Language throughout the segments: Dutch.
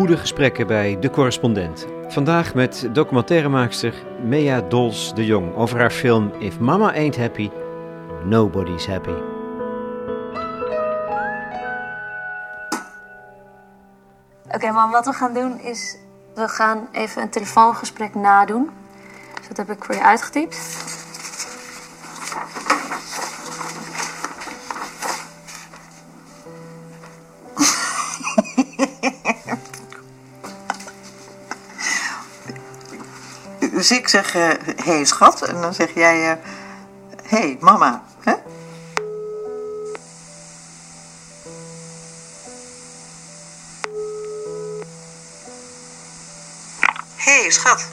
goede gesprekken bij De Correspondent. Vandaag met documentairemaakster Mea Dols de Jong over haar film If Mama Ain't Happy, Nobody's Happy. Oké, mam, wat we gaan doen is... We gaan even een telefoongesprek nadoen. Dus dat heb ik voor je uitgetypt. Dus ik zeg, hé hey, schat, en dan zeg jij, hé hey, mama. Hè? Hé hey, schat.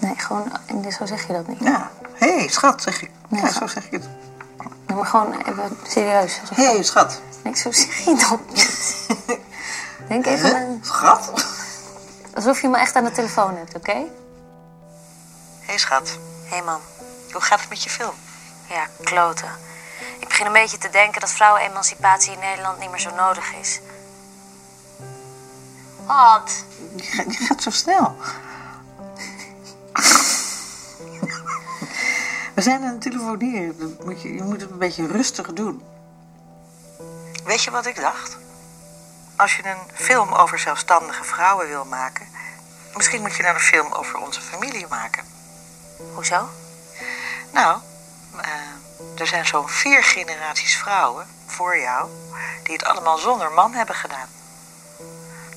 Nee, gewoon, zo zeg je dat niet. Ja, hé hey, schat, zeg ik. Nee, ja, zo zeg je het. Nee, maar gewoon even serieus. Hé hey, schat. Nee, zo zeg je dat niet. Denk even aan... Schat? Alsof je me echt aan de telefoon hebt, oké? Schat. Hé hey, man. Hoe gaat het met je film? Ja, kloten. Ik begin een beetje te denken dat vrouwenemancipatie in Nederland niet meer zo nodig is. Wat? Je gaat, je gaat zo snel. We zijn aan het telefoneren. Moet je, je moet het een beetje rustig doen. Weet je wat ik dacht? Als je een film over zelfstandige vrouwen wil maken... misschien moet je dan een film over onze familie maken. Hoezo? Nou, uh, er zijn zo'n vier generaties vrouwen voor jou... die het allemaal zonder man hebben gedaan.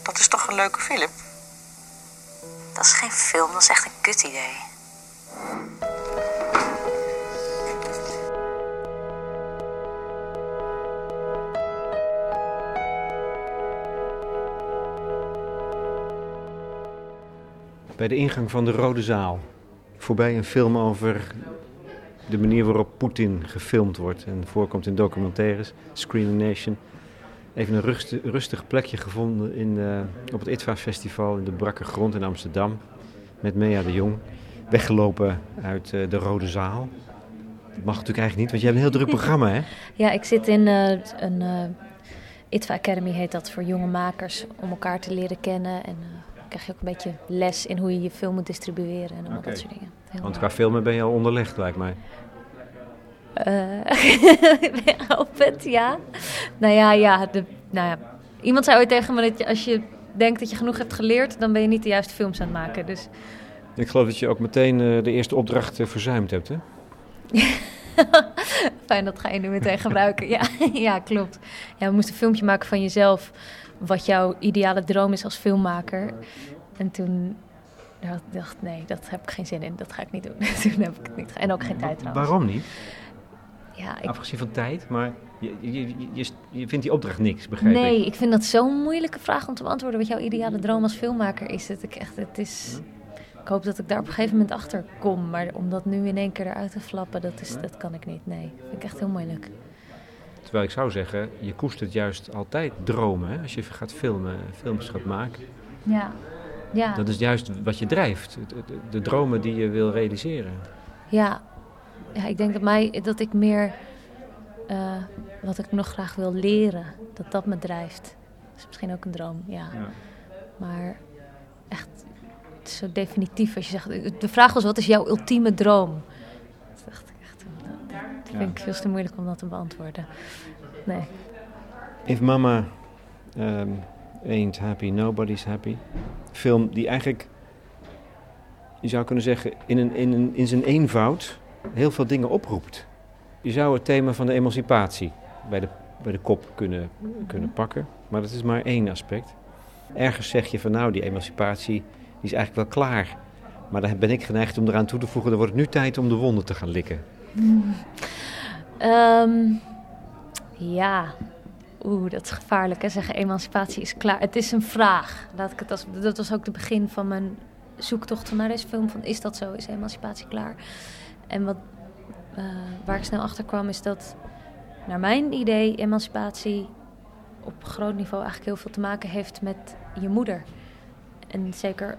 Dat is toch een leuke film? Dat is geen film, dat is echt een kut idee. Bij de ingang van de Rode Zaal. Voorbij een film over de manier waarop Poetin gefilmd wordt en voorkomt in documentaires, Screening Nation. Even een rustig, rustig plekje gevonden in, uh, op het ITVA Festival in de Brakke Grond in Amsterdam. Met Mea de Jong. Weggelopen uit uh, de Rode Zaal. Dat mag natuurlijk eigenlijk niet, want je hebt een heel druk programma, hè? Ja, ik zit in uh, een ITVA Academy, heet dat, voor jonge makers. Om elkaar te leren kennen en krijg je ook een beetje les in hoe je je film moet distribueren en allemaal okay. dat soort dingen. Heel Want qua filmen ben je al onderlegd, lijkt mij. Uh, op het, ja. Nou ja, ja, de, nou ja. Iemand zei ooit tegen me dat je, als je denkt dat je genoeg hebt geleerd, dan ben je niet de juiste films aan het maken. Dus. Ik geloof dat je ook meteen uh, de eerste opdracht uh, verzuimd hebt, hè? Fijn, dat ga je nu meteen gebruiken. Ja, ja, klopt. Ja, we moesten een filmpje maken van jezelf wat jouw ideale droom is als filmmaker. En toen dacht ik, nee, dat heb ik geen zin in. Dat ga ik niet doen. toen heb ik het niet En ook geen tijd trouwens. Waarom niet? Ja, ik... Afgezien van tijd, maar je, je, je, je, vindt die opdracht niks, begrijp nee, ik? Nee, ik vind dat zo'n moeilijke vraag om te beantwoorden. Wat jouw ideale droom als filmmaker is. Dat ik echt, het is... Ik hoop dat ik daar op een gegeven moment achter kom. Maar om dat nu in één keer eruit te flappen, dat, is, dat kan ik niet. Nee, dat vind ik echt heel moeilijk. Terwijl ik zou zeggen, je koestert juist altijd dromen hè? als je gaat filmen, films gaat maken. Ja. ja. Dat is juist wat je drijft, de, de, de dromen die je wil realiseren. Ja, ja ik denk dat, mij, dat ik meer uh, wat ik nog graag wil leren, dat dat me drijft. Dat is misschien ook een droom, ja. ja. Maar echt zo definitief als je zegt. De vraag was: wat is jouw ultieme droom? Dat vind ik veel te moeilijk om dat te beantwoorden. Nee. If Mama um, Ain't Happy, Nobody's Happy. Film die eigenlijk, je zou kunnen zeggen, in, een, in, een, in zijn eenvoud heel veel dingen oproept. Je zou het thema van de emancipatie bij de, bij de kop kunnen, kunnen pakken, maar dat is maar één aspect. Ergens zeg je van nou, die emancipatie die is eigenlijk wel klaar. Maar dan ben ik geneigd om eraan toe te voegen, dan wordt het nu tijd om de wonden te gaan likken. Mm. Um, ja, oeh, dat is gevaarlijk hè, zeggen emancipatie is klaar. Het is een vraag. Laat ik het als, dat was ook het begin van mijn zoektocht naar deze film. Van, is dat zo? Is emancipatie klaar? En wat, uh, waar ik snel achter kwam is dat, naar mijn idee, emancipatie op groot niveau eigenlijk heel veel te maken heeft met je moeder. En zeker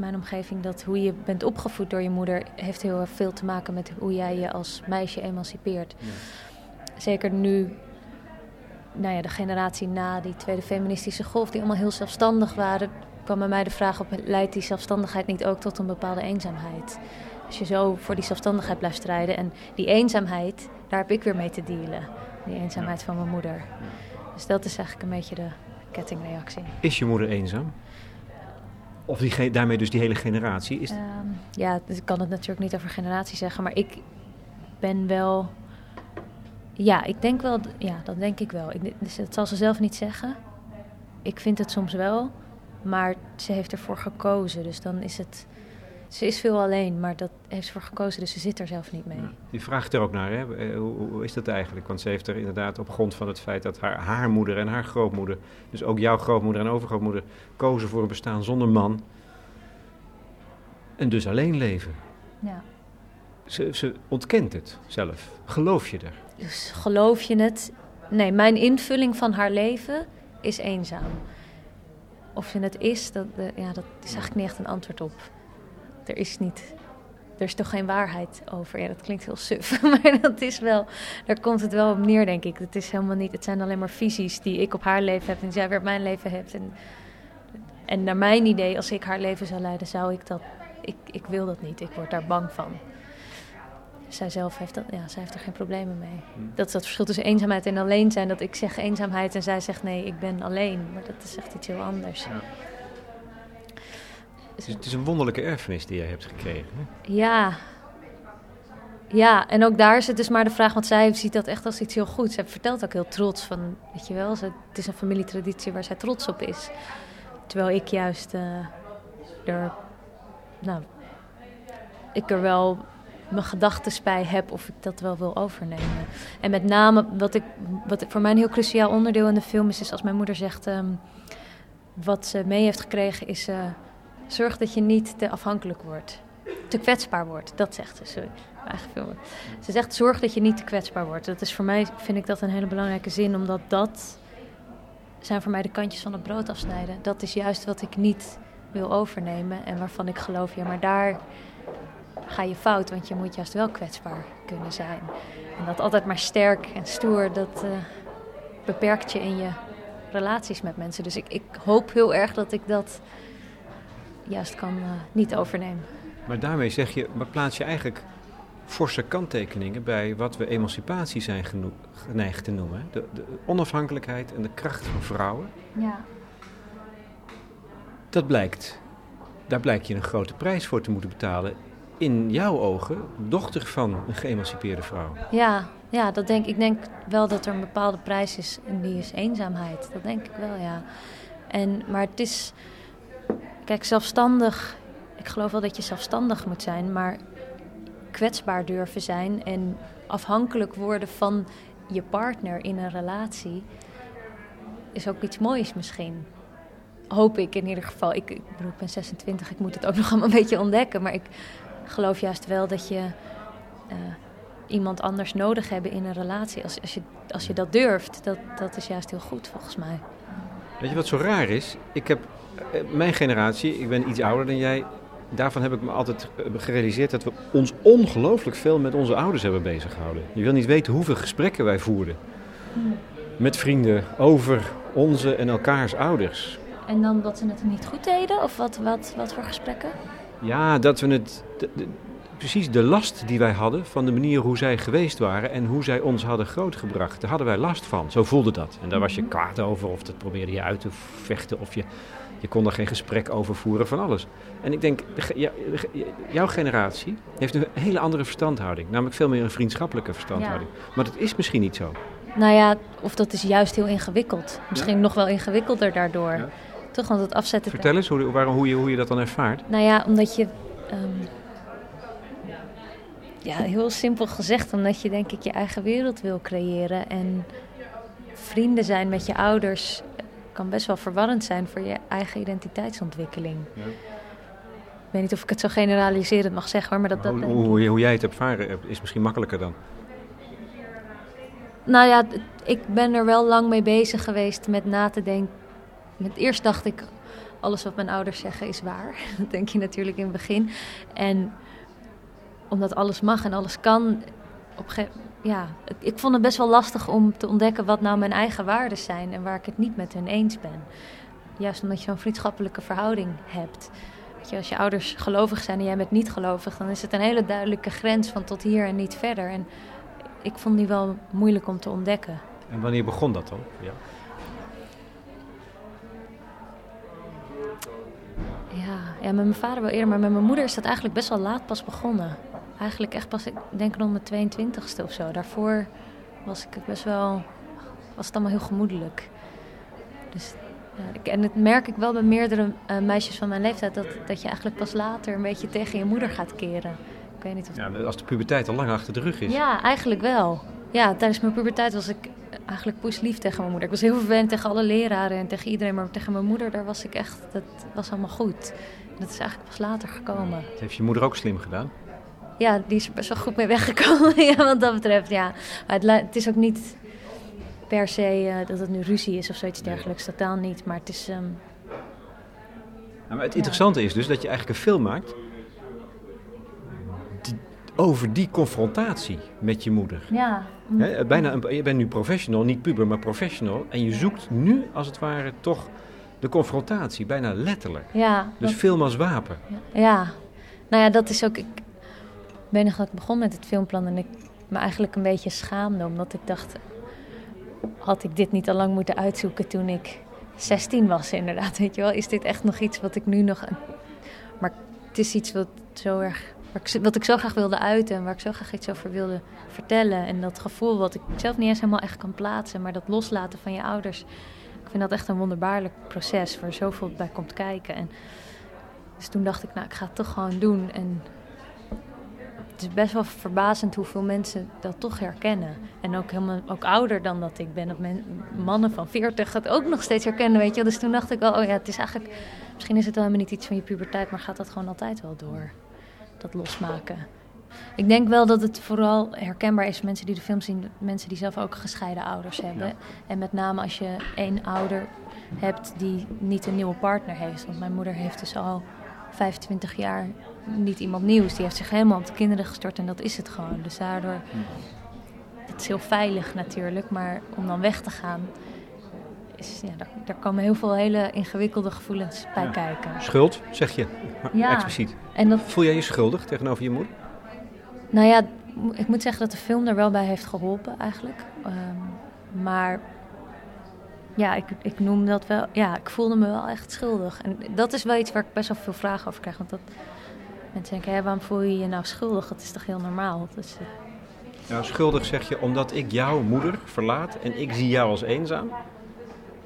mijn omgeving dat hoe je bent opgevoed door je moeder heeft heel veel te maken met hoe jij je als meisje emancipeert. Ja. Zeker nu nou ja, de generatie na die tweede feministische golf, die allemaal heel zelfstandig waren, kwam bij mij de vraag op: leidt die zelfstandigheid niet ook tot een bepaalde eenzaamheid? Als je zo voor die zelfstandigheid blijft strijden en die eenzaamheid, daar heb ik weer mee te dealen. Die eenzaamheid van mijn moeder. Dus dat is eigenlijk een beetje de kettingreactie. Is je moeder eenzaam? Of die, daarmee dus die hele generatie? Is... Um, ja, ik kan het natuurlijk niet over generatie zeggen, maar ik ben wel. Ja, ik denk wel. Ja, dat denk ik wel. Ik, dus dat zal ze zelf niet zeggen. Ik vind het soms wel, maar ze heeft ervoor gekozen. Dus dan is het. Ze is veel alleen, maar dat heeft ze voor gekozen, dus ze zit er zelf niet mee. Ja, die vraagt er ook naar, hè? Eh, hoe, hoe, is dat eigenlijk? Want ze heeft er inderdaad op grond van het feit dat haar, haar moeder en haar grootmoeder, dus ook jouw grootmoeder en overgrootmoeder, kozen voor een bestaan zonder man. En dus alleen leven. Ja. Ze, ze ontkent het zelf. Geloof je er? Dus geloof je het? Nee, mijn invulling van haar leven is eenzaam. Of ze het is, dat, ja, dat is eigenlijk niet echt een antwoord op er is niet. Er is toch geen waarheid over. Ja, dat klinkt heel suf. Maar dat is wel. Daar komt het wel op neer, denk ik. Het is helemaal niet. Het zijn alleen maar visies die ik op haar leven heb en zij weer op mijn leven hebt. En, en naar mijn idee, als ik haar leven zou leiden, zou ik dat. Ik, ik wil dat niet. Ik word daar bang van. Zij zelf heeft, dat, ja, zij heeft er geen problemen mee. Hm. Dat is het verschil tussen eenzaamheid en alleen zijn. Dat ik zeg eenzaamheid en zij zegt nee, ik ben alleen. Maar dat is echt iets heel anders. Ja. Het is, een wonderlijke erfenis die jij hebt gekregen. Hè? Ja. Ja, en ook daar is het dus maar de vraag, want zij ziet dat echt als iets heel goeds. Zij vertelt ook heel trots van, weet je wel, het is een familietraditie waar zij trots op is. Terwijl ik juist uh, er, nou, ik er wel mijn gedachten bij heb of ik dat wel wil overnemen. En met name, wat, ik, wat voor mij een heel cruciaal onderdeel in de film is, is als mijn moeder zegt, um, wat ze mee heeft gekregen is... Uh, Zorg dat je niet te afhankelijk wordt. Te kwetsbaar wordt, dat zegt ze. Sorry, eigen Ze zegt: zorg dat je niet te kwetsbaar wordt. Dat is voor mij, vind ik dat een hele belangrijke zin, omdat dat zijn voor mij de kantjes van het brood afsnijden. Dat is juist wat ik niet wil overnemen en waarvan ik geloof, ja, maar daar ga je fout, want je moet juist wel kwetsbaar kunnen zijn. En dat altijd maar sterk en stoer, dat uh, beperkt je in je relaties met mensen. Dus ik, ik hoop heel erg dat ik dat juist kan uh, niet overnemen. Maar daarmee zeg je, maar plaats je eigenlijk forse kanttekeningen bij wat we emancipatie zijn geneigd te noemen. De, de, onafhankelijkheid en de kracht van vrouwen. Ja. Dat blijkt, daar blijkt je een grote prijs voor te moeten betalen. In jouw ogen, dochter van een geëmancipeerde vrouw. Ja, ja dat denk, ik denk wel dat er een bepaalde prijs is en die is eenzaamheid. Dat denk ik wel, ja. En, maar het is, Kijk, zelfstandig. Ik geloof wel dat je zelfstandig moet zijn, maar kwetsbaar durven zijn en afhankelijk worden van je partner in een relatie is ook iets moois misschien. Hoop ik in ieder geval. Ik, ik ben 26, ik moet het ook nog allemaal een beetje ontdekken. Maar ik geloof juist wel dat je uh, iemand anders nodig hebt in een relatie. Als, als, je, als je dat durft, dat, dat is juist heel goed volgens mij. Weet je wat zo raar is? Ik heb eh, mijn generatie, ik ben iets ouder dan jij, daarvan heb ik me altijd eh, gerealiseerd dat we ons ongelooflijk veel met onze ouders hebben bezig gehouden. Je wil niet weten hoeveel gesprekken wij voerden met vrienden over onze en elkaars ouders. En dan dat ze het niet goed deden? Of wat, wat, wat voor gesprekken? Ja, dat we het. Precies de last die wij hadden van de manier hoe zij geweest waren en hoe zij ons hadden grootgebracht. Daar hadden wij last van. Zo voelde dat. En daar was je mhm. kwaad over of dat probeerde je uit te vechten of je je kon er geen gesprek over voeren van alles. En ik denk, jouw generatie heeft een hele andere verstandhouding. Namelijk veel meer een vriendschappelijke verstandhouding. Maar dat is misschien niet zo. Nou ja, of dat is juist heel ingewikkeld. Misschien nog wel ingewikkelder daardoor. Ja. Toch, want het afzetten... Vertel eens hoe, waarom, hoe, je, hoe je dat dan ervaart. Nou ja, omdat je... Um, ja, heel simpel gezegd, omdat je denk ik je eigen wereld wil creëren. En vrienden zijn met je ouders kan best wel verwarrend zijn voor je eigen identiteitsontwikkeling. Ja. Ik weet niet of ik het zo generaliserend mag zeggen hoor, maar dat... dat hoe, hoe, hoe, jij het ervaren is misschien makkelijker dan. Nou ja, ik ben er wel lang mee bezig geweest met na te denken. Met eerst dacht ik, alles wat mijn ouders zeggen is waar. Dat denk je natuurlijk in het begin. En omdat alles mag en alles kan, op ge- ja, ik, ik vond het best wel lastig om te ontdekken wat nou mijn eigen waarden zijn en waar ik het niet met hen eens ben. Juist omdat je zo'n vriendschappelijke verhouding hebt. Weet je, als je ouders gelovig zijn en jij bent niet gelovig, dan is het een hele duidelijke grens van tot hier en niet verder. En ik vond die wel moeilijk om te ontdekken. En wanneer begon dat dan? Ja. Ja, ja, met mijn vader wel eerder, maar met mijn moeder is dat eigenlijk best wel laat pas begonnen. Eigenlijk echt pas, ik denk rond mijn 22ste of zo. Daarvoor was ik best wel, was het allemaal heel gemoedelijk. Dus, ja, en dat merk ik wel bij meerdere uh, meisjes van mijn leeftijd, dat, dat je eigenlijk pas later een beetje tegen je moeder gaat keren. Ik weet niet of... Ja, als de puberteit al lang achter de rug is. Ja, eigenlijk wel. Ja, tijdens mijn puberteit was ik eigenlijk poeslief tegen mijn moeder. Ik was heel verwend tegen alle leraren en tegen iedereen, maar tegen mijn moeder, daar was ik echt, dat was allemaal goed. Dat is eigenlijk pas later gekomen. Dat heeft je moeder ook slim gedaan? Ja, die is er best wel goed mee weggekomen, ja, wat dat betreft, ja. Maar het, het is ook niet per se uh, dat het nu ruzie is of zoiets dergelijks, totaal niet. Maar het is... Um... Ja, maar het interessante is dus dat je eigenlijk een film maakt die, over die confrontatie met je moeder. Ja. He, bijna een, je bent nu professional, niet puber, maar professional. En je zoekt nu, als het ware, toch de confrontatie, bijna letterlijk. Ja. Dus film als wapen. Ja. ja. Nou ja, dat is ook... Ik ben nog dat ik begon met het filmplan en ik me eigenlijk een beetje schaamde. Omdat ik dacht, had ik dit niet al lang moeten uitzoeken toen ik 16 was inderdaad. Weet je wel, is dit echt nog iets wat ik nu nog... Maar het is iets wat zo erg wat ik zo graag wilde uiten en waar ik zo graag iets over wilde vertellen. En dat gevoel wat ik zelf niet eens helemaal echt kan plaatsen, maar dat loslaten van je ouders. Ik vind dat echt een wonderbaarlijk proces waar zoveel bij komt kijken. En dus toen dacht ik, nou, ik ga het toch gewoon doen. En het is best wel verbazend hoeveel mensen dat toch herkennen. En ook, helemaal, ook ouder dan dat ik ben. Dat men, mannen van 40 het ook nog steeds herkennen, weet je. Dus toen dacht ik wel, oh ja, het is eigenlijk... Misschien is het wel helemaal niet iets van je puberteit, maar gaat dat gewoon altijd wel door dat losmaken. Ik denk wel dat het vooral herkenbaar is voor mensen die de film zien, mensen die zelf ook gescheiden ouders hebben. Ja. En met name als je één ouder hebt die niet een nieuwe partner heeft. Want mijn moeder heeft dus al 25 jaar niet iemand nieuws. Die heeft zich helemaal op de kinderen gestort en dat is het gewoon. Dus daardoor, het is heel veilig natuurlijk, maar om dan weg te gaan, is, ja, daar, daar, komen heel veel hele ingewikkelde gevoelens bij ja. kijken. Schuld, zeg je, ja. expliciet. En dat, Voel jij je schuldig tegenover je moeder? Nou ja, ik moet zeggen dat de film er wel bij heeft geholpen eigenlijk. Um, maar ja, ik, ik noem dat wel. Ja, ik voelde me wel echt schuldig. En dat is wel iets waar ik best wel veel vragen over krijg. Want dat mensen denken, hé, waarom voel je je nou schuldig? Dat is toch heel normaal? Dus, uh... Nou, schuldig zeg je omdat ik jouw moeder verlaat en ik zie jou als eenzaam.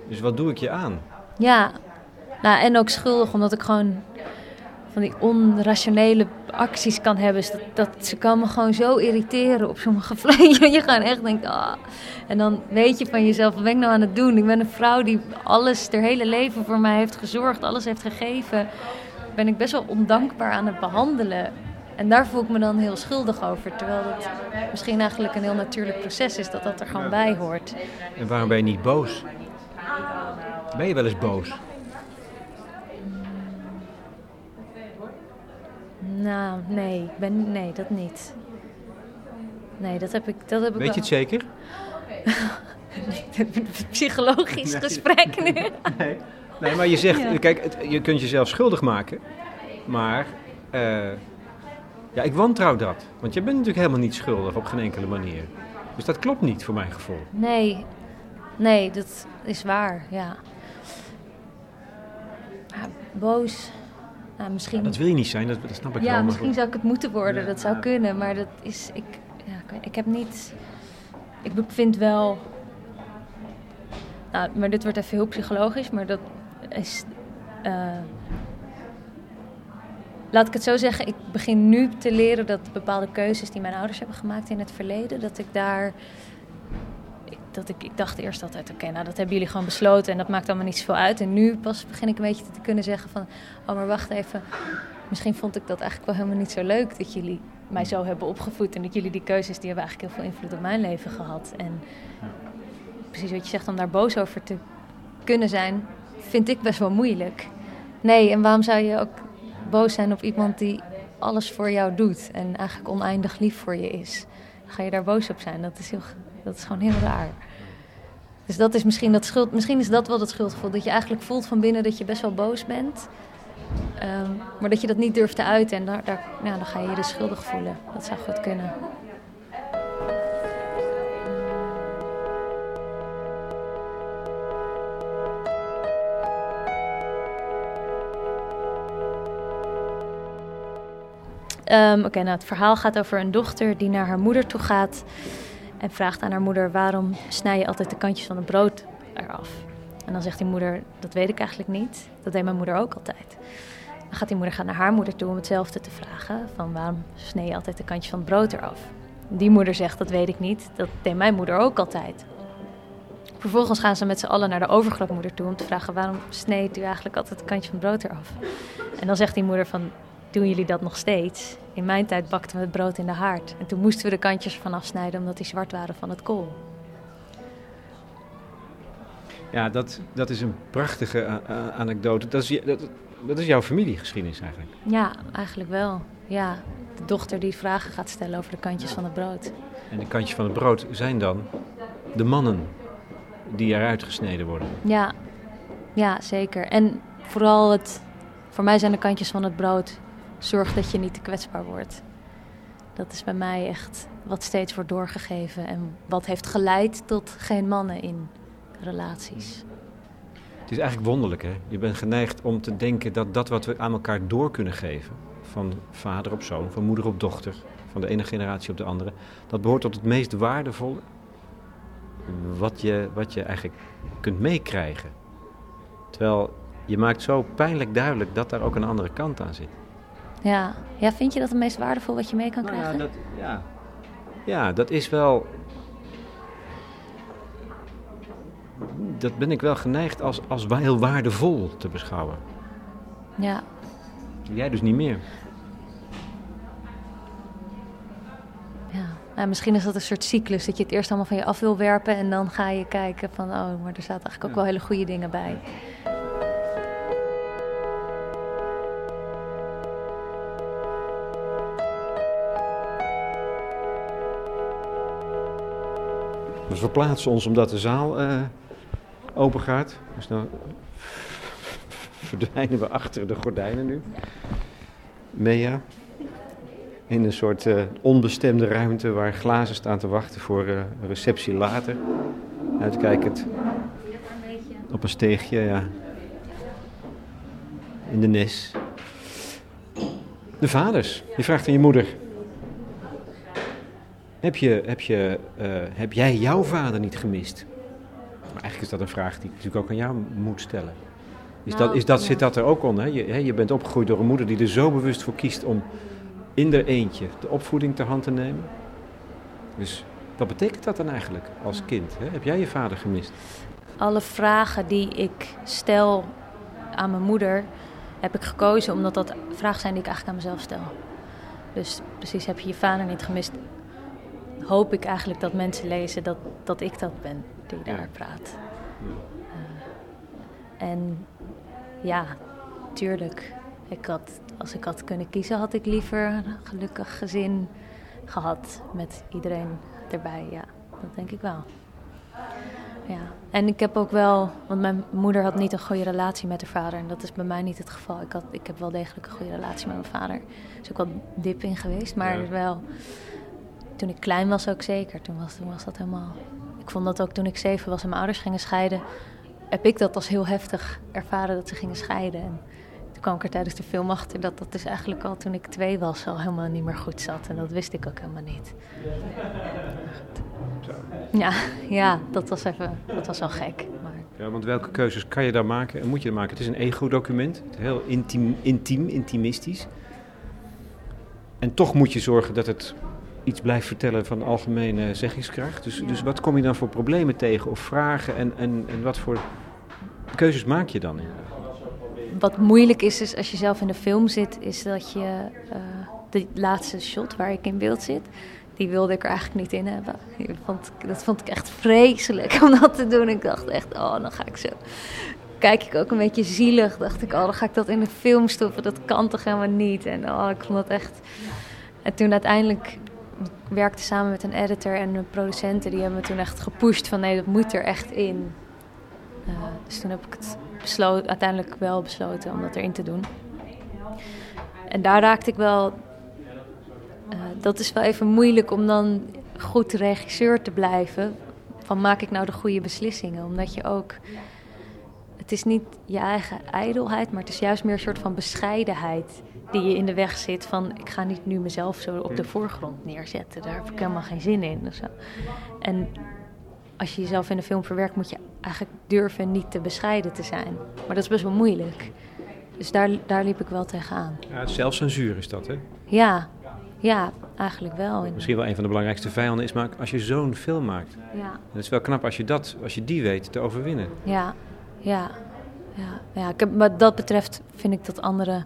Dus wat doe ik je aan? Ja, nou, en ook schuldig omdat ik gewoon van die onrationele acties kan hebben. Dat, dat, ze kan me gewoon zo irriteren op sommige vlakken. je gewoon echt denkt, ah. En dan weet je van jezelf, wat ben ik nou aan het doen? Ik ben een vrouw die alles, haar hele leven voor mij heeft gezorgd, alles heeft gegeven. Ben ik best wel ondankbaar aan het behandelen. En daar voel ik me dan heel schuldig over. Terwijl dat misschien eigenlijk een heel natuurlijk proces is, dat dat er gewoon bij hoort. En waarom ben je niet boos? Ben je wel eens boos? Nou, nee, ik ben, nee, dat niet. Nee, dat heb ik. Dat heb ik Weet je het zeker? Psychologisch nee. gesprek nu. nee. nee, maar je zegt, ja. kijk, het, je kunt jezelf schuldig maken, maar uh, ja, ik wantrouw dat. Want je bent natuurlijk helemaal niet schuldig op geen enkele manier. Dus dat klopt niet voor mijn gevoel. Nee, nee, dat is waar, ja. ja boos. Nou, misschien... Ja, dat wil je niet zijn, dat, dat snap ik ja, wel. Ja, misschien zou ik het moeten worden, ja, dat zou kunnen. Maar dat is, ik, ja, ik heb niet... Ik vind wel... Nou, maar dit wordt even heel psychologisch, maar dat is... Uh, laat ik het zo zeggen, ik begin nu te leren dat bepaalde keuzes die mijn ouders hebben gemaakt in het verleden, dat ik daar dat ik, ik dacht eerst altijd, oké, okay, nou dat hebben jullie gewoon besloten en dat maakt allemaal niet zoveel uit. En nu pas begin ik een beetje te kunnen zeggen van, oh maar wacht even, misschien vond ik dat eigenlijk wel helemaal niet zo leuk dat jullie mij zo hebben opgevoed en dat jullie die keuzes, die hebben eigenlijk heel veel invloed op mijn leven gehad. En precies wat je zegt, om daar boos over te kunnen zijn, vind ik best wel moeilijk. Nee, en waarom zou je ook boos zijn op iemand die alles voor jou doet en eigenlijk oneindig lief voor je is? ga je daar boos op zijn. Dat is, heel, dat is gewoon heel raar. Dus dat is misschien dat schuld. Misschien is dat wel het schuldgevoel. Dat je eigenlijk voelt van binnen dat je best wel boos bent. Ehm, maar dat je dat niet durft te uiten. En daar, daar, ja, dan ga je je dus schuldig voelen. Dat zou goed kunnen. Um, Oké, nou het verhaal gaat over een dochter die naar haar moeder toe gaat en vraagt aan haar moeder: waarom snij je altijd de kantjes van het brood eraf? En dan zegt die moeder: dat weet ik eigenlijk niet. Dat deed mijn moeder ook altijd. Dan gaat die moeder gaan naar haar moeder toe om hetzelfde te vragen: van waarom snij je altijd de kantjes van het brood eraf? Die moeder zegt: dat weet ik niet. Dat deed mijn moeder ook altijd. Vervolgens gaan ze met z'n allen naar de overgrootmoeder toe om te vragen: waarom sneed u eigenlijk altijd het kantje van het brood eraf? En dan zegt die moeder van doen jullie dat nog steeds? In mijn tijd bakten we het brood in de haard. En toen moesten we de kantjes ervan afsnijden omdat die zwart waren van het kool. Ja, dat, dat is een prachtige uh, anekdote. Dat is, dat, dat is jouw familiegeschiedenis eigenlijk. Ja, eigenlijk wel. Ja, de dochter die vragen gaat stellen over de kantjes van het brood. En de kantjes van het brood zijn dan de mannen die eruit gesneden worden. Ja, ja zeker. En vooral het, voor mij zijn de kantjes van het brood zorg dat je niet te kwetsbaar wordt. Dat is bij mij echt wat steeds wordt doorgegeven en wat heeft geleid tot geen mannen in relaties. Het is eigenlijk wonderlijk, hè? Je bent geneigd om te denken dat dat wat we aan elkaar door kunnen geven, van vader op zoon, van moeder op dochter, van de ene generatie op de andere, dat behoort tot het meest waardevolle wat je, wat je eigenlijk kunt meekrijgen. Terwijl je maakt zo pijnlijk duidelijk dat daar ook een andere kant aan zit. Ja. ja, vind je dat het meest waardevol wat je mee kan nou krijgen? Ja, dat, ja. ja, dat is wel. Dat ben ik wel geneigd als, als heel waardevol te beschouwen. Ja. Jij dus niet meer. Ja, nou, misschien is dat een soort cyclus. Dat je het eerst allemaal van je af wil werpen. En dan ga je kijken van, oh, maar er zaten eigenlijk ook wel hele goede dingen bij. Verplaatsen ons omdat de zaal uh, open gaat. Dus dan verdwijnen we achter de gordijnen nu. Mea. In een soort uh, onbestemde ruimte waar glazen staan te wachten voor uh, receptie later. Uitkijkend op een steegje, ja. In de nes. De vaders. Je vraagt aan je moeder. Heb, je, heb, je, uh, heb jij jouw vader niet gemist? Maar eigenlijk is dat een vraag die ik natuurlijk ook aan jou moet stellen. Is nou, dat, is dat, ja. Zit dat er ook onder? Je, hè? je bent opgegroeid door een moeder die er zo bewust voor kiest om in eentje de opvoeding ter hand te nemen. Dus wat betekent dat dan eigenlijk als kind? Hè? Heb jij je vader gemist? Alle vragen die ik stel aan mijn moeder heb ik gekozen omdat dat vragen zijn die ik eigenlijk aan mezelf stel. Dus precies, heb je je vader niet gemist? Hoop ik eigenlijk dat mensen lezen dat, dat ik dat ben die daar ja. praat. Uh, en ja, tuurlijk. Ik had, als ik had kunnen kiezen, had ik liever een gelukkig gezin gehad met iedereen erbij. Ja, dat denk ik wel. Ja, en ik heb ook wel, want mijn moeder had niet een goede relatie met haar vader. En dat is bij mij niet het geval. Ik, had, ik heb wel degelijk een goede relatie met mijn vader. Er is ook wel dip in geweest, maar ja. wel toen ik klein was ook zeker. Toen was, toen was dat helemaal... Ik vond dat ook toen ik zeven was en mijn ouders gingen scheiden... heb ik dat als heel heftig ervaren dat ze gingen scheiden. En toen kwam ik er tijdens de film achter dat dat dus eigenlijk al toen ik twee was... al helemaal niet meer goed zat. En dat wist ik ook helemaal niet. Ja, ja dat was even... Dat was wel gek. Ja, want welke keuzes kan je daar maken en moet je daar maken? Het is een ego-document. Heel intiem, intiem, intimistisch. En toch moet je zorgen dat het iets blijft vertellen van algemene zeggingskracht. Dus, ja. dus wat kom je dan voor problemen tegen of vragen en, en, en wat voor keuzes maak je dan? Wat moeilijk is, is als je zelf in de film zit, is dat je uh, de laatste shot waar ik in beeld zit, die wilde ik er eigenlijk niet in hebben. Vond, dat vond ik echt vreselijk om dat te doen. Ik dacht echt, oh, dan ga ik zo. Kijk ik ook een beetje zielig. Dacht ik, oh, dan ga ik dat in de film stoppen. Dat kan toch helemaal niet. En oh, ik vond dat echt. En toen uiteindelijk werkte samen met een editor en een producenten. Die hebben me toen echt gepusht van nee, dat moet er echt in. Uh, dus toen heb ik het besloten, uiteindelijk wel besloten om dat erin te doen. En daar raakte ik wel... Uh, dat is wel even moeilijk om dan goed regisseur te blijven. Van maak ik nou de goede beslissingen? Omdat je ook het is niet je eigen ijdelheid, maar het is juist meer een soort van bescheidenheid die je in de weg zit. Van ik ga niet nu mezelf zo op de voorgrond neerzetten. Daar heb ik helemaal geen zin in. Of zo. En als je jezelf in een film verwerkt, moet je eigenlijk durven niet te bescheiden te zijn. Maar dat is best wel moeilijk. Dus daar, daar liep ik wel tegenaan. Ja, zelfcensuur is dat, hè? Ja, ja, eigenlijk wel. Misschien wel een van de belangrijkste vijanden is, maar als je zo'n film maakt. Ja. Het is wel knap als je, dat, als je die weet te overwinnen. Ja, ja, ja, ja. Ik heb, wat dat betreft vind ik dat andere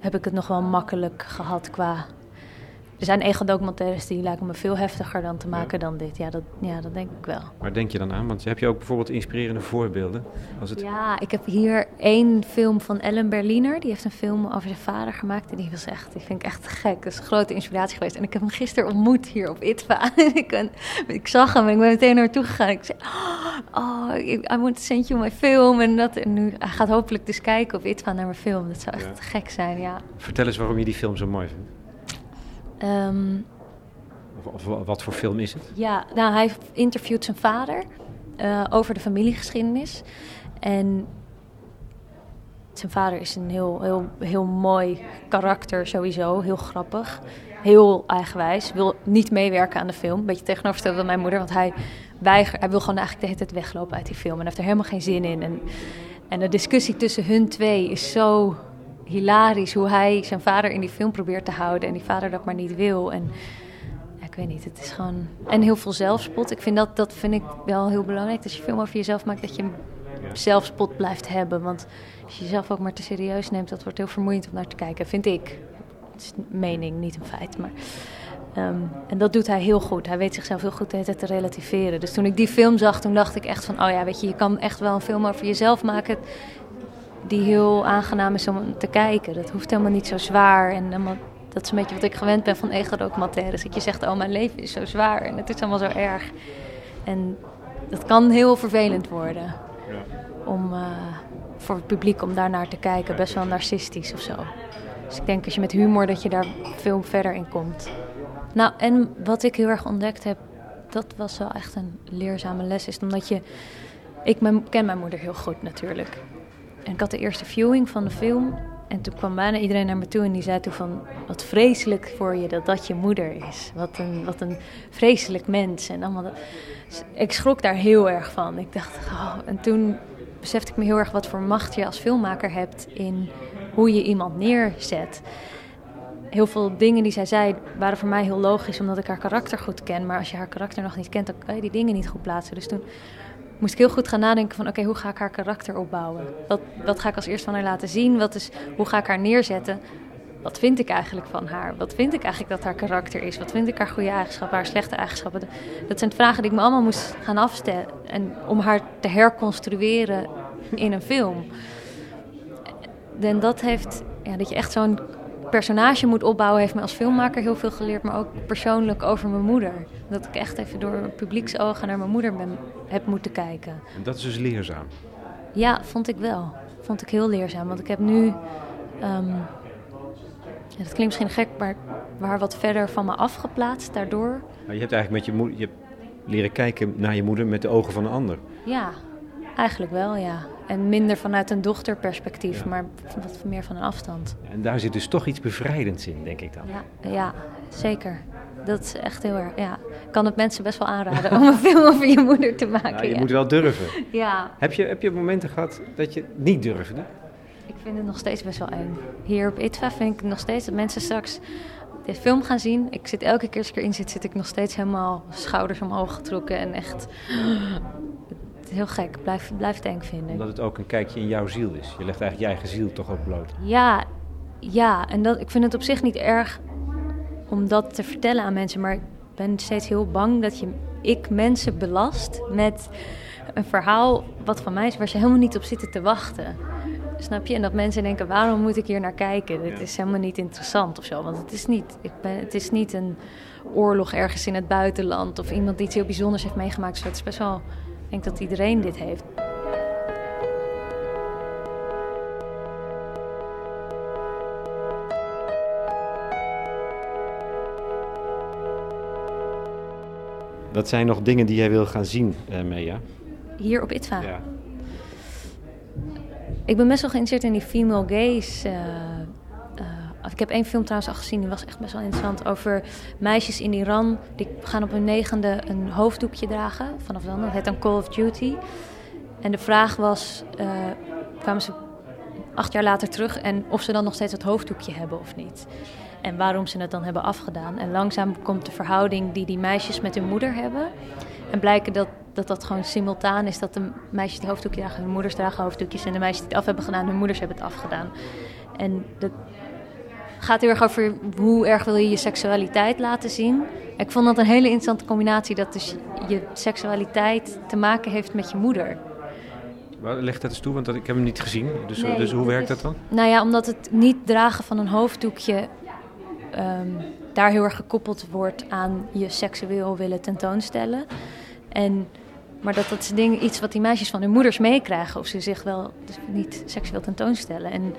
heb ik het nog wel makkelijk gehad qua er zijn ego-documentaires die lijken me veel heftiger dan te maken dan dit. Ja dat, ja, dat denk ik wel. Waar denk je dan aan? Want heb je ook bijvoorbeeld inspirerende voorbeelden? Als het... Ja, ik heb hier één film van Ellen Berliner. Die heeft een film over zijn vader gemaakt. En die was echt, die vind ik echt gek. Dat is een grote inspiratie geweest. En ik heb hem gisteren ontmoet hier op ITVA. ik, ik zag hem en ik ben meteen naartoe gegaan. Ik zei, oh, I want to send you my film. En, dat, en nu hij gaat hopelijk dus kijken op ITVA naar mijn film. Dat zou echt gek zijn, ja. Vertel eens waarom je die film zo mooi vindt. Um, of, wat voor film is het? Ja, nou, hij interviewt zijn vader uh, over de familiegeschiedenis. En zijn vader is een heel, heel, heel mooi karakter sowieso, heel grappig. Heel eigenwijs, wil niet meewerken aan de film. Beetje tegenovergesteld van mijn moeder, want hij, weiger, hij wil gewoon eigenlijk de hele tijd weglopen uit die film. En heeft er helemaal geen zin in. En, en de discussie tussen hun twee is zo hilarisch hoe hij zijn vader in die film probeert te houden en die vader dat maar niet wil. En ja, ik weet niet, het is gewoon. En heel veel zelfspot. Ik vind dat, dat vind ik wel heel belangrijk. Als je film over jezelf maakt, dat je zelfspot blijft hebben. Want als je jezelf ook maar te serieus neemt, dat wordt heel vermoeiend om naar te kijken, vind ik. Het is een mening, niet een feit. Maar, um, en dat doet hij heel goed. Hij weet zichzelf heel goed te relativeren. Dus toen ik die film zag, toen dacht ik echt van... oh ja, weet je, je kan echt wel een film over jezelf maken die heel aangenaam is om te kijken. Dat hoeft helemaal niet zo zwaar. En dat is een beetje wat ik gewend ben van ego-documentaires. Dat je zegt, oh mijn leven is zo zwaar en het is allemaal zo erg. En dat kan heel vervelend worden. Om, uh, voor het publiek om daar naar te kijken. Best wel narcistisch of zo. Dus ik denk als je met humor dat je daar veel verder in komt. Nou, en wat ik heel erg ontdekt heb, dat was wel echt een leerzame les. Is omdat je. Ik ken mijn moeder heel goed natuurlijk. En ik had de eerste viewing van de film. En toen kwam bijna iedereen naar me toe en die zei toen van... Wat vreselijk voor je dat dat je moeder is. Wat een, wat een vreselijk mens. En allemaal dat. Dus ik schrok daar heel erg van. Ik dacht, oh. En toen besefte ik me heel erg wat voor macht je als filmmaker hebt... in hoe je iemand neerzet. Heel veel dingen die zij zei waren voor mij heel logisch... omdat ik haar karakter goed ken. Maar als je haar karakter nog niet kent, dan kan je die dingen niet goed plaatsen. Dus toen moest ik heel goed gaan nadenken van... oké, hoe ga ik haar karakter opbouwen? Wat, wat ga ik als eerst van haar laten zien? Wat is, hoe ga ik haar neerzetten? Wat vind ik eigenlijk van haar? Wat vind ik eigenlijk dat haar karakter is? Wat vind ik haar goede eigenschappen, haar slechte eigenschappen? Dat zijn vragen die ik me allemaal moest gaan afstellen. En om haar te herconstrueren in een film. En dat heeft... Ja, dat je echt zo'n personage moet opbouwen, heeft me als filmmaker heel veel geleerd, maar ook persoonlijk over mijn moeder. Dat ik echt even door publieksogen naar mijn moeder ben, heb moeten kijken. En dat is dus leerzaam? Ja, vond ik wel. Vond ik heel leerzaam. Want ik heb nu. Um, ja, dat klinkt misschien gek, maar waar wat verder van me afgeplaatst daardoor. Nou, je hebt eigenlijk met je moeder. Je hebt leren kijken naar je moeder met de ogen van een ander. Ja, eigenlijk wel, ja. En minder vanuit een dochterperspectief, maar wat meer van een afstand. En daar zit dus toch iets bevrijdends in, denk ik dan. Ja, ja zeker. Dat is echt heel erg. Ja. Ik kan het mensen best wel aanraden om een film over je moeder te maken. Ja, je moet wel durven. Ja. Heb je, heb je momenten gehad dat je niet durfde? Ik vind het nog steeds best wel eng. Hier op ITVA vind ik nog steeds dat mensen straks de film gaan zien. Ik zit elke keer als ik erin zit, zit ik nog steeds helemaal schouders omhoog getrokken en echt heel gek. Blijf, blijf het eng vinden. Omdat het ook een kijkje in jouw ziel is. Je legt eigenlijk je eigen ziel toch ook bloot. Ja, ja. En dat, ik vind het op zich niet erg om dat te vertellen aan mensen. Maar ik ben steeds heel bang dat je, ik mensen belast met een verhaal wat van mij is waar ze helemaal niet op zitten te wachten. Snap je? En dat mensen denken, waarom moet ik hier naar kijken? Dit Ja. is helemaal niet interessant of zo. Want het is niet, ik ben, het is niet een oorlog ergens in het buitenland... of iemand die iets heel bijzonders heeft meegemaakt. Dus het is best wel... Ik denk dat iedereen dit heeft. Dat zijn nog dingen die jij wil gaan zien, eh Mea. Hier op ITVA. Ja. Ik ben best wel geïnteresseerd in die female gaze. eh, heb één film trouwens al gezien, die was echt best wel interessant. Over meisjes in Iran. Die gaan op hun negende een hoofddoekje dragen. Vanaf dan. Dat heet dan Call of Duty. En de vraag was, eh, kwamen ze acht jaar later terug en of ze dan nog steeds het hoofddoekje hebben of niet. En waarom ze het dan hebben afgedaan. En langzaam komt de verhouding die die meisjes met hun moeder hebben. En blijken dat dat, dat gewoon simultaan is. Dat de meisjes die hoofddoekje dragen, hun moeders dragen hoofddoekjes. En de meisjes die het af hebben gedaan, hun moeders hebben het afgedaan. En dat gaat heel erg over hoe erg wil je je seksualiteit laten zien. Ik vond dat een hele interessante combinatie. Dat dus je seksualiteit te maken heeft met je moeder. Waar- Leg dat eens toe, want dat, ik heb hem niet gezien. Dus, Nee, dus hoe dat werkt is- dat dan? Nou ja, omdat het niet dragen van een hoofddoekje ehm, daar heel erg gekoppeld wordt aan je seksueel willen tentoonstellen. En, maar dat dat is ding, iets wat die meisjes van hun moeders meekrijgen, of ze zich wel dus niet seksueel tentoonstellen. En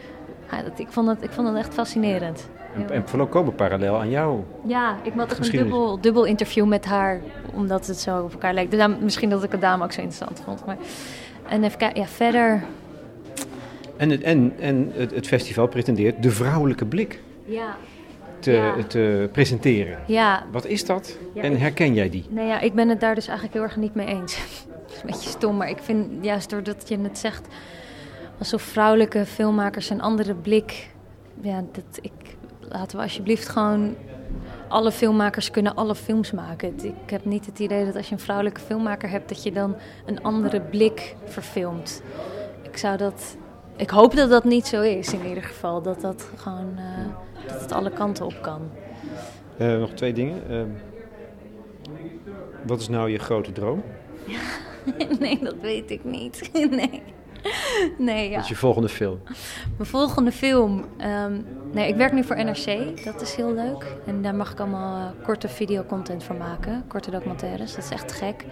ja, dat, ik, vond dat, ik vond dat echt fascinerend. En, en volkomen parallel aan jou. Ja, ik had ook een dubbel, dubbel interview met haar, omdat het zo op elkaar leek. Daarom- misschien dat ik het daarom ook zo interessant vond. Maar, en even kijken, ja, verder. En, het- en, en het, het festival pretendeert de vrouwelijke blik Ja, te, Ja. te presenteren. ja Wat is dat? Ja, en herken jij die? Nou ja, ik ben het daar dus eigenlijk heel erg niet mee eens. Is een beetje stom, maar ik vind juist doordat je het zegt... alsof vrouwelijke filmmakers een andere blik... Ja, dat ik, laten we alsjeblieft gewoon... Alle filmmakers kunnen alle films maken. Ik heb niet het idee dat als je een vrouwelijke filmmaker hebt... dat je dan een andere blik verfilmt. Ik zou dat... Ik hoop dat dat niet zo is in ieder geval. Dat dat gewoon... eh, dat het alle kanten op kan. Eh, nog twee dingen. Ehm, wat is nou je grote droom? Nee, dat weet ik niet. Nee. Nee, ja. Wat is je volgende film? Mijn volgende film. ehm, nee, ik werk nu voor NRC. Dat is heel leuk. En daar mag ik allemaal eh, korte videocontent voor maken. Korte documentaires. Dat is echt gek.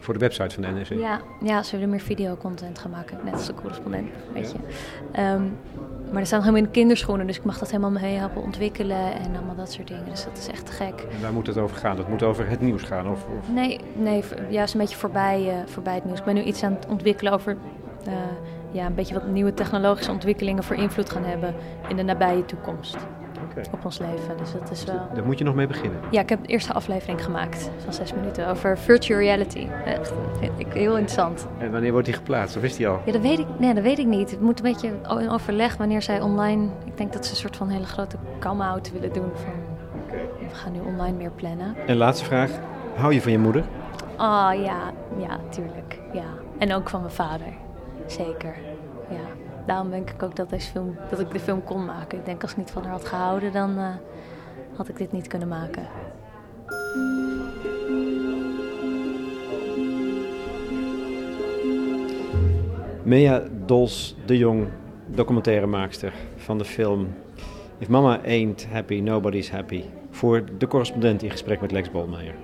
Voor de website van de NRC. Ja, ja ze willen meer videocontent gaan maken. Net als de correspondent, weet je. Ehm, maar er staan helemaal in de kinderschoenen. Dus ik mag dat helemaal mee helpen ontwikkelen. En allemaal dat soort dingen. Dus dat is echt te gek. En waar moet het over gaan? Dat moet over het nieuws gaan? Of, of... Nee, nee juist een beetje voorbij, eh, voorbij het nieuws. Ik ben nu iets aan het ontwikkelen over eh, ja, een beetje wat nieuwe technologische ontwikkelingen voor invloed gaan hebben in de nabije toekomst op ons leven. Dus dat is wel. Daar moet je nog mee beginnen. Ja, ik heb de eerste aflevering gemaakt van zes minuten over virtual reality. Echt vind ik heel interessant. En wanneer wordt die geplaatst? Of is die al? Ja, dat weet ik, nee, dat weet ik niet. Het moet een beetje in overleg wanneer zij online. Ik denk dat ze een soort van hele grote come-out willen doen. Van, we gaan nu online meer plannen. En laatste vraag. Hou je van je moeder? Ah ja, ja, tuurlijk. Ja. En ook van mijn vader. Zeker. Ja. Daarom denk ik ook dat, film, dat ik de film kon maken. Ik denk als ik niet van haar had gehouden, dan eh, had ik dit niet kunnen maken. Mea Dols de Jong, documentairemaakster van de film If Mama Ain't Happy, Nobody's Happy. Voor de correspondent in gesprek met Lex Bolmeijer.